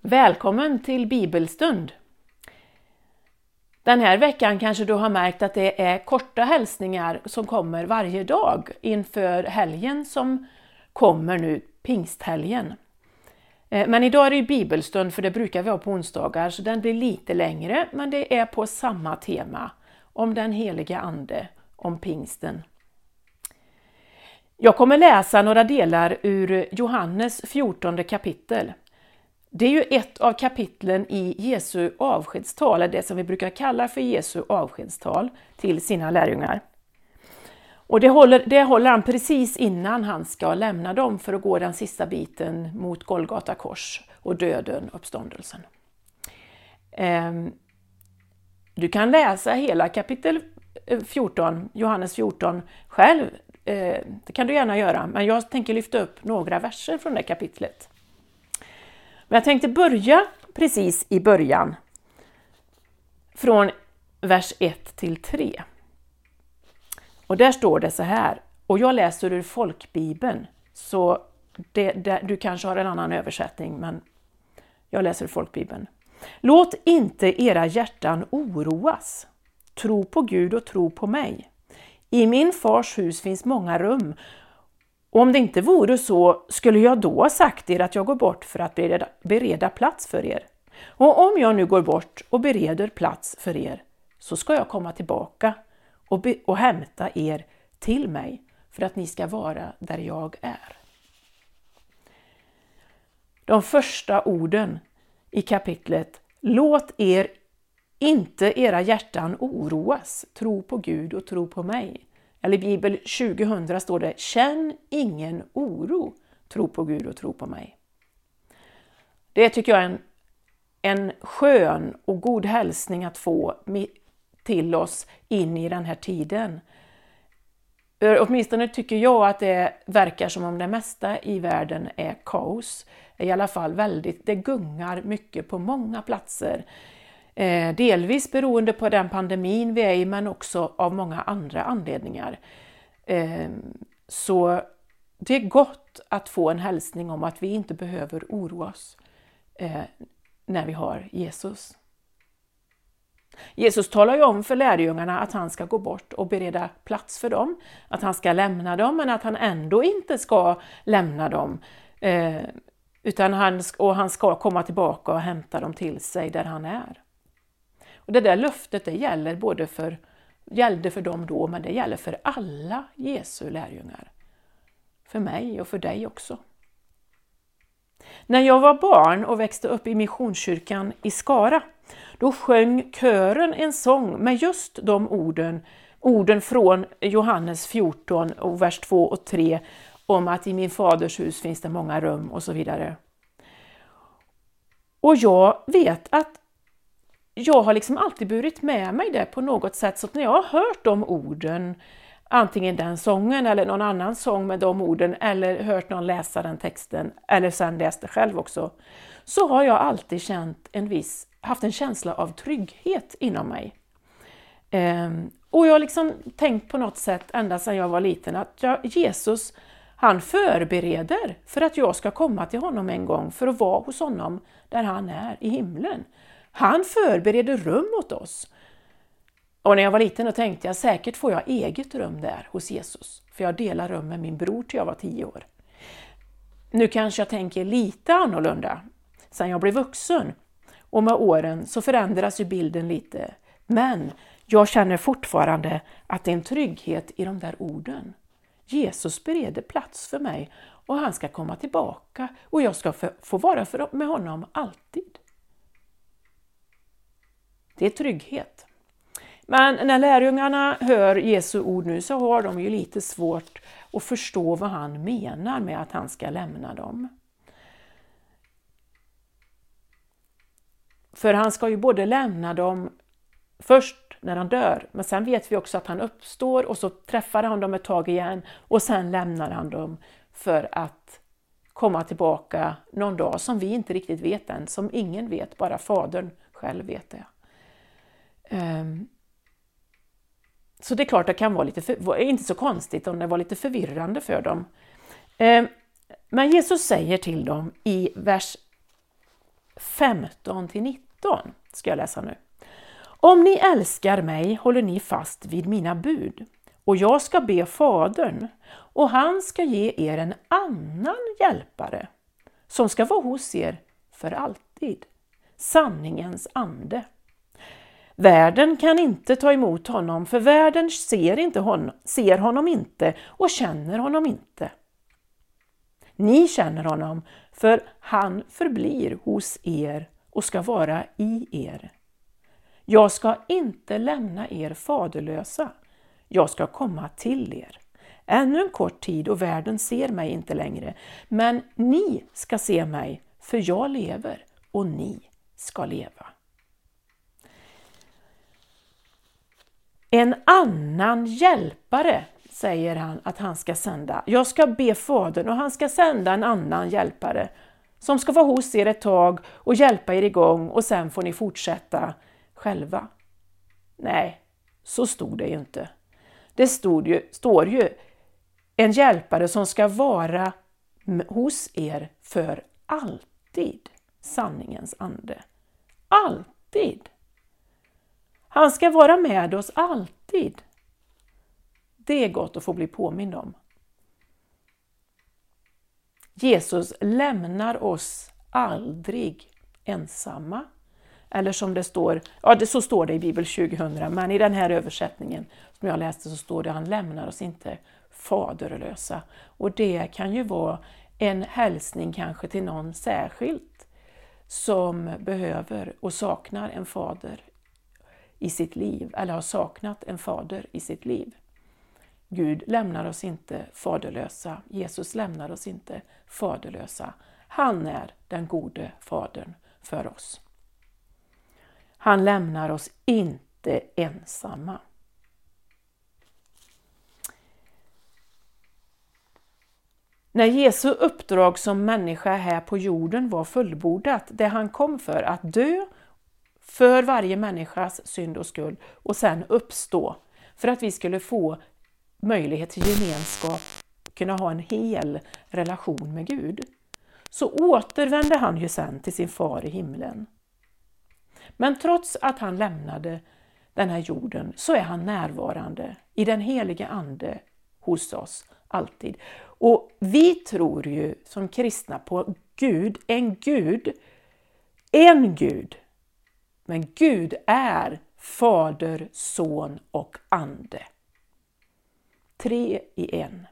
Välkommen till bibelstund! Den här veckan kanske du har märkt att det är korta hälsningar som kommer varje dag inför helgen som kommer nu, pingsthelgen. Eh, men idag är det bibelstund för det brukar vi ha på onsdagar så den blir lite längre men det är på samma tema om den heliga Ande, om pingsten. Jag kommer läsa några delar ur Johannes 14 kapitel. Det är ju ett av kapitlen i Jesu avskedstal, det som vi brukar kalla för Jesu avskedstal till sina lärjungar. Och det håller, det håller han precis innan han ska lämna dem för att gå den sista biten mot Golgata kors och döden, uppståndelsen. Ehm, du kan läsa hela kapitel eh, 14, Johannes 14 själv, eh, det kan du gärna göra, men jag tänker lyfta upp några verser från det kapitlet. Men jag tänkte börja precis i början, från vers 1 till 3. Och där står det så här, och jag läser ur folkbibeln, så det, det, du kanske har en annan översättning, men jag läser ur folkbibeln. Låt inte era hjärtan oroas. Tro på Gud och tro på mig. I min fars hus finns många rum och om det inte vore så skulle jag då ha sagt er att jag går bort för att bereda, bereda plats för er. Och om jag nu går bort och bereder plats för er så ska jag komma tillbaka och, be, och hämta er till mig för att ni ska vara där jag är. De första orden i kapitlet Låt er inte era hjärtan oroas, tro på Gud och tro på mig. Eller i Bibel 2000 står det Känn ingen oro, tro på Gud och tro på mig. Det tycker jag är en, en skön och god hälsning att få till oss in i den här tiden. Åtminstone tycker jag att det verkar som om det mesta i världen är kaos. I alla fall väldigt, det gungar mycket på många platser. Eh, delvis beroende på den pandemin vi är i men också av många andra anledningar. Eh, så det är gott att få en hälsning om att vi inte behöver oroa oss eh, när vi har Jesus. Jesus talar ju om för lärjungarna att han ska gå bort och bereda plats för dem, att han ska lämna dem men att han ändå inte ska lämna dem. Utan han, och han ska komma tillbaka och hämta dem till sig där han är. Och Det där löftet det gäller både för, gällde för dem då, men det gäller för alla Jesu lärjungar. För mig och för dig också. När jag var barn och växte upp i Missionskyrkan i Skara, då sjöng kören en sång med just de orden, orden från Johannes 14, och vers 2 och 3, om att i min faders hus finns det många rum och så vidare. Och jag vet att jag har liksom alltid burit med mig det på något sätt, så när jag har hört de orden, antingen den sången eller någon annan sång med de orden, eller hört någon läsa den texten, eller sen läst det själv också, så har jag alltid känt en viss, haft en känsla av trygghet inom mig. Ehm, och jag har liksom tänkt på något sätt ända sedan jag var liten att jag, Jesus, han förbereder för att jag ska komma till honom en gång för att vara hos honom där han är i himlen. Han förbereder rum åt oss. Och när jag var liten då tänkte jag säkert får jag eget rum där hos Jesus, för jag delar rum med min bror till jag var tio år. Nu kanske jag tänker lite annorlunda sen jag blev vuxen och med åren så förändras ju bilden lite. Men jag känner fortfarande att det är en trygghet i de där orden. Jesus bereder plats för mig och han ska komma tillbaka och jag ska få vara med honom alltid. Det är trygghet. Men när lärjungarna hör Jesu ord nu så har de ju lite svårt att förstå vad han menar med att han ska lämna dem. För han ska ju både lämna dem först när han dör, men sen vet vi också att han uppstår och så träffar han dem ett tag igen och sen lämnar han dem för att komma tillbaka någon dag som vi inte riktigt vet än, som ingen vet, bara Fadern själv vet det. Ehm, så det är klart det kan vara lite, för, inte så konstigt om det var lite förvirrande för dem. Ehm, men Jesus säger till dem i vers 15 till 19 ska jag läsa nu. Om ni älskar mig håller ni fast vid mina bud och jag ska be Fadern och han ska ge er en annan hjälpare som ska vara hos er för alltid, sanningens ande. Världen kan inte ta emot honom för världen ser, inte honom, ser honom inte och känner honom inte. Ni känner honom för han förblir hos er och ska vara i er. Jag ska inte lämna er faderlösa. Jag ska komma till er. Ännu en kort tid och världen ser mig inte längre, men ni ska se mig, för jag lever och ni ska leva. En annan hjälpare säger han att han ska sända. Jag ska be Fadern och han ska sända en annan hjälpare som ska vara hos er ett tag och hjälpa er igång och sen får ni fortsätta själva. Nej, så stod det ju inte. Det stod ju, står ju en hjälpare som ska vara hos er för alltid. Sanningens ande. Alltid! Han ska vara med oss alltid. Det är gott att få bli påmind om. Jesus lämnar oss aldrig ensamma. Eller som det står, ja det, så står det i Bibel 2000, men i den här översättningen som jag läste så står det han lämnar oss inte faderlösa. Och det kan ju vara en hälsning kanske till någon särskilt som behöver och saknar en fader i sitt liv, eller har saknat en fader i sitt liv. Gud lämnar oss inte faderlösa, Jesus lämnar oss inte faderlösa. Han är den gode fadern för oss. Han lämnar oss inte ensamma. När Jesu uppdrag som människa här på jorden var fullbordat, det han kom för, att dö för varje människas synd och skuld och sen uppstå för att vi skulle få möjlighet till gemenskap, kunna ha en hel relation med Gud, så återvände han ju sen till sin far i himlen. Men trots att han lämnade den här jorden så är han närvarande i den helige Ande hos oss alltid. Och vi tror ju som kristna på Gud, en Gud, en Gud. Men Gud är Fader, Son och Ande. Tre i en.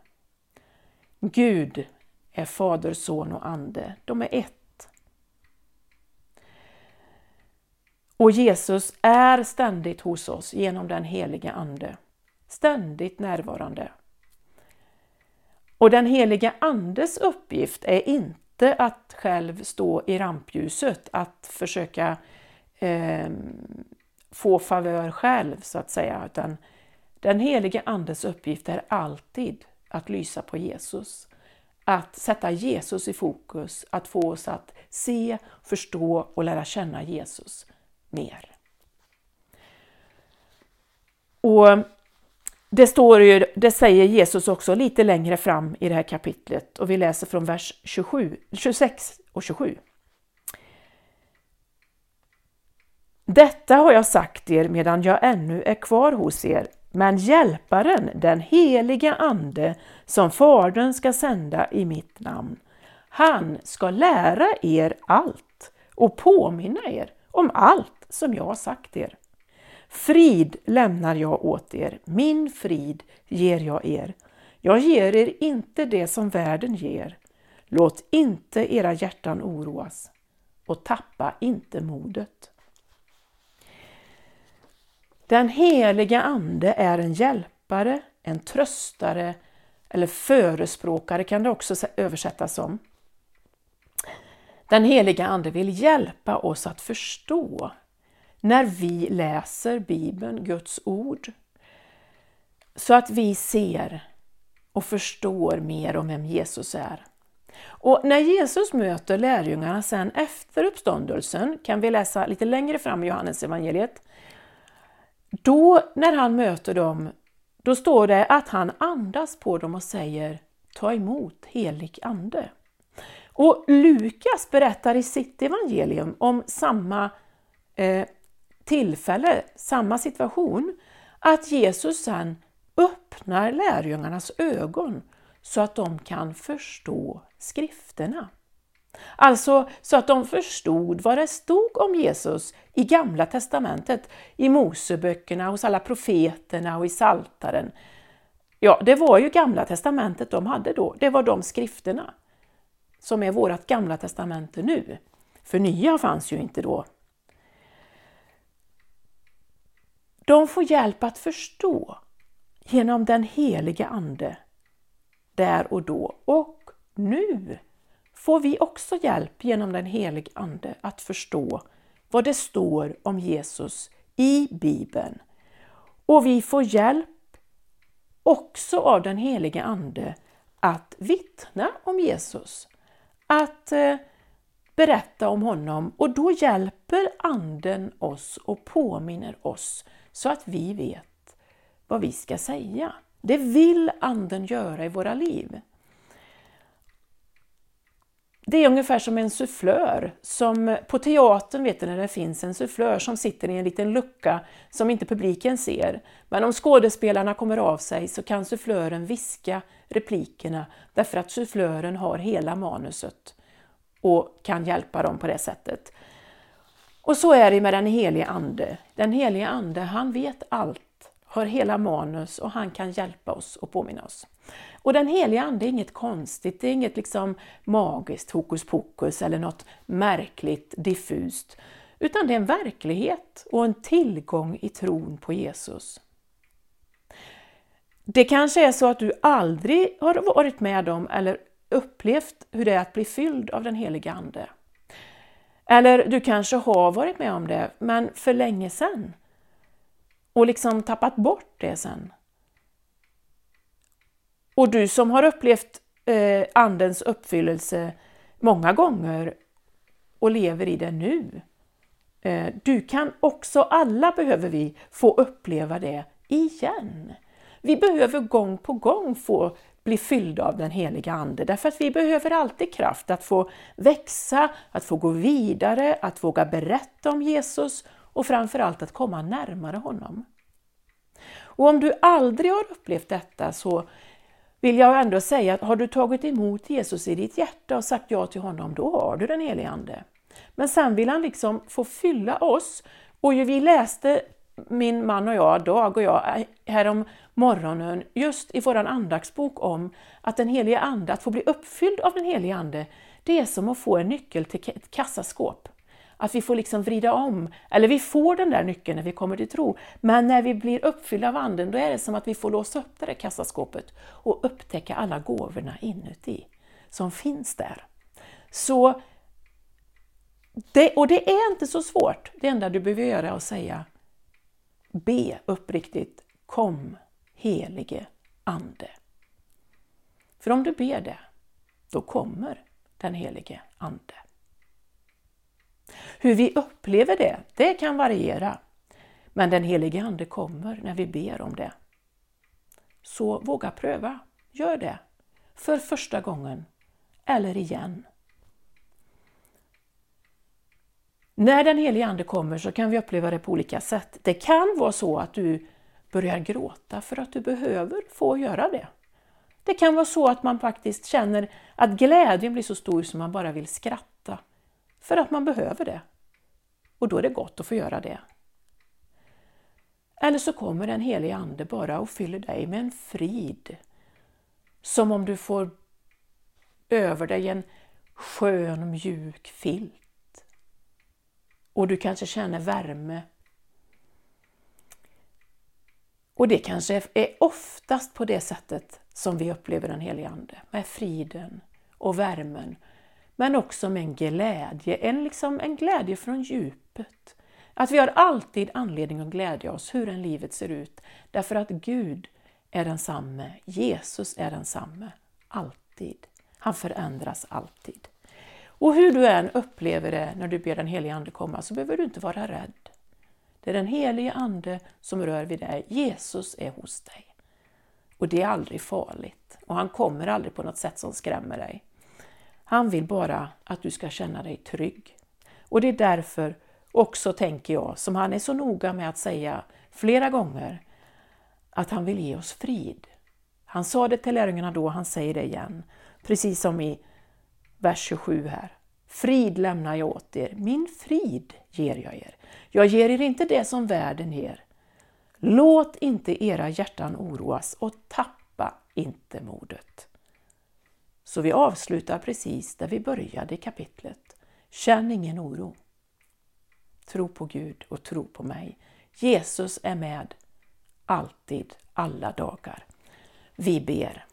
Gud är Fader, Son och Ande. De är ett. Och Jesus är ständigt hos oss genom den heliga Ande. Ständigt närvarande. Och den heliga Andes uppgift är inte att själv stå i rampljuset, att försöka eh, få favör själv så att säga, utan den helige Andes uppgift är alltid att lysa på Jesus. Att sätta Jesus i fokus, att få oss att se, förstå och lära känna Jesus mer. Och det, står ju, det säger Jesus också lite längre fram i det här kapitlet och vi läser från vers 27, 26 och 27. Detta har jag sagt er medan jag ännu är kvar hos er, men Hjälparen, den heliga Ande, som Fadern ska sända i mitt namn, han ska lära er allt och påminna er om allt som jag har sagt er. Frid lämnar jag åt er, min frid ger jag er. Jag ger er inte det som världen ger. Låt inte era hjärtan oroas och tappa inte modet. Den heliga Ande är en hjälpare, en tröstare eller förespråkare kan det också översättas som. Den heliga Ande vill hjälpa oss att förstå när vi läser Bibeln, Guds ord, så att vi ser och förstår mer om vem Jesus är. Och när Jesus möter lärjungarna sen efter uppståndelsen, kan vi läsa lite längre fram i Johannes evangeliet. Då när han möter dem, då står det att han andas på dem och säger Ta emot helig ande. Och Lukas berättar i sitt evangelium om samma eh, tillfälle, samma situation, att Jesus sen öppnar lärjungarnas ögon så att de kan förstå skrifterna. Alltså så att de förstod vad det stod om Jesus i Gamla testamentet, i Moseböckerna, hos alla profeterna och i Saltaren. Ja, det var ju Gamla testamentet de hade då, det var de skrifterna som är vårt Gamla testamente nu. För nya fanns ju inte då. De får hjälp att förstå genom den helige Ande där och då och nu får vi också hjälp genom den helige Ande att förstå vad det står om Jesus i Bibeln. Och vi får hjälp också av den helige Ande att vittna om Jesus, att eh, berätta om honom och då hjälper Anden oss och påminner oss så att vi vet vad vi ska säga. Det vill Anden göra i våra liv. Det är ungefär som en sufflör. Som på teatern vet du när det finns en sufflör som sitter i en liten lucka som inte publiken ser. Men om skådespelarna kommer av sig så kan sufflören viska replikerna därför att sufflören har hela manuset och kan hjälpa dem på det sättet. Och så är det med den helige Ande. Den helige Ande, han vet allt, har hela manus och han kan hjälpa oss och påminna oss. Och den heliga Ande är inget konstigt, det är inget liksom magiskt hokus pokus eller något märkligt diffust, utan det är en verklighet och en tillgång i tron på Jesus. Det kanske är så att du aldrig har varit med om eller upplevt hur det är att bli fylld av den heliga Ande. Eller du kanske har varit med om det, men för länge sedan och liksom tappat bort det sen. Och du som har upplevt eh, Andens uppfyllelse många gånger och lever i det nu. Eh, du kan också, alla behöver vi, få uppleva det igen. Vi behöver gång på gång få bli fyllda av den heliga Ande därför att vi behöver alltid kraft att få växa, att få gå vidare, att våga berätta om Jesus och framförallt att komma närmare honom. Och om du aldrig har upplevt detta så vill jag ändå säga att har du tagit emot Jesus i ditt hjärta och sagt ja till honom, då har du den helige Ande. Men sen vill han liksom få fylla oss. Och vi läste, min man och jag, Dag och jag, härom morgonen just i vår andaktsbok om att den helige Ande, att få bli uppfylld av den helige Ande, det är som att få en nyckel till ett kassaskåp. Att vi får liksom vrida om, eller vi får den där nyckeln när vi kommer till tro, men när vi blir uppfyllda av Anden då är det som att vi får låsa upp det där kassaskåpet och upptäcka alla gåvorna inuti som finns där. Så det, och det är inte så svårt. Det enda du behöver göra är att säga Be uppriktigt Kom helige Ande. För om du ber det, då kommer den helige Ande. Hur vi upplever det, det kan variera. Men den helige Ande kommer när vi ber om det. Så våga pröva, gör det. För första gången, eller igen. När den helige Ande kommer så kan vi uppleva det på olika sätt. Det kan vara så att du börjar gråta för att du behöver få göra det. Det kan vara så att man faktiskt känner att glädjen blir så stor som man bara vill skratta för att man behöver det. Och då är det gott att få göra det. Eller så kommer den helige Ande bara och fyller dig med en frid. Som om du får över dig en skön mjuk filt. Och du kanske känner värme. Och det kanske är oftast på det sättet som vi upplever den helige Ande, med friden och värmen men också med en glädje, en, liksom, en glädje från djupet. Att vi har alltid anledning att glädja oss hur än livet ser ut, därför att Gud är densamme, Jesus är densamme, alltid. Han förändras alltid. Och hur du än upplever det när du ber den helige Ande komma så behöver du inte vara rädd. Det är den helige Ande som rör vid dig. Jesus är hos dig. Och det är aldrig farligt. Och han kommer aldrig på något sätt som skrämmer dig. Han vill bara att du ska känna dig trygg. Och det är därför också, tänker jag, som han är så noga med att säga flera gånger, att han vill ge oss frid. Han sa det till lärjungarna då, han säger det igen, precis som i vers 27 här. Frid lämnar jag åt er, min frid ger jag er. Jag ger er inte det som världen ger. Låt inte era hjärtan oroas och tappa inte modet. Så vi avslutar precis där vi började i kapitlet. Känn ingen oro. Tro på Gud och tro på mig. Jesus är med alltid, alla dagar. Vi ber.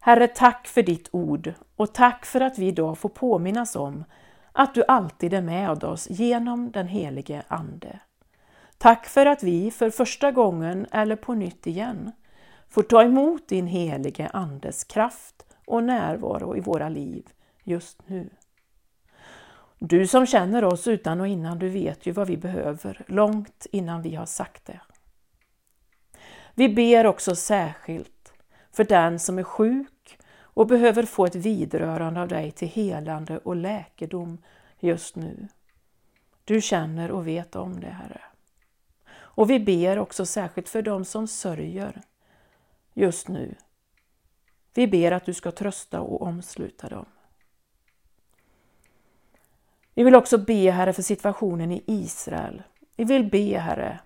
Herre, tack för ditt ord och tack för att vi idag får påminnas om att du alltid är med oss genom den helige Ande. Tack för att vi för första gången eller på nytt igen får ta emot din helige Andes kraft och närvaro i våra liv just nu. Du som känner oss utan och innan, du vet ju vad vi behöver långt innan vi har sagt det. Vi ber också särskilt för den som är sjuk och behöver få ett vidrörande av dig till helande och läkedom just nu. Du känner och vet om det, Herre. Och vi ber också särskilt för dem som sörjer just nu. Vi ber att du ska trösta och omsluta dem. Vi vill också be, Herre, för situationen i Israel. Vi vill be, Herre,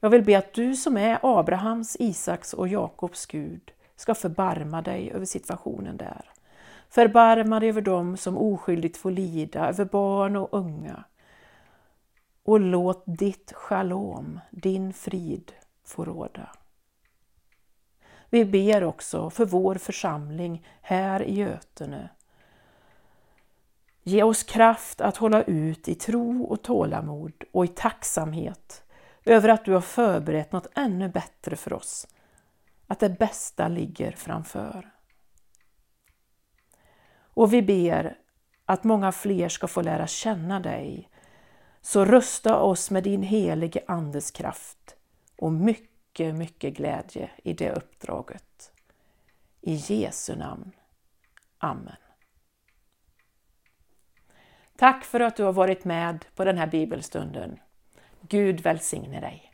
jag vill be att du som är Abrahams, Isaks och Jakobs Gud ska förbarma dig över situationen där. Förbarma dig över dem som oskyldigt får lida, över barn och unga. Och låt ditt shalom, din frid, få råda. Vi ber också för vår församling här i Götene. Ge oss kraft att hålla ut i tro och tålamod och i tacksamhet över att du har förberett något ännu bättre för oss, att det bästa ligger framför. Och vi ber att många fler ska få lära känna dig, så rusta oss med din helige Andes kraft och mycket, mycket glädje i det uppdraget. I Jesu namn. Amen. Tack för att du har varit med på den här bibelstunden. Gud välsigne dig.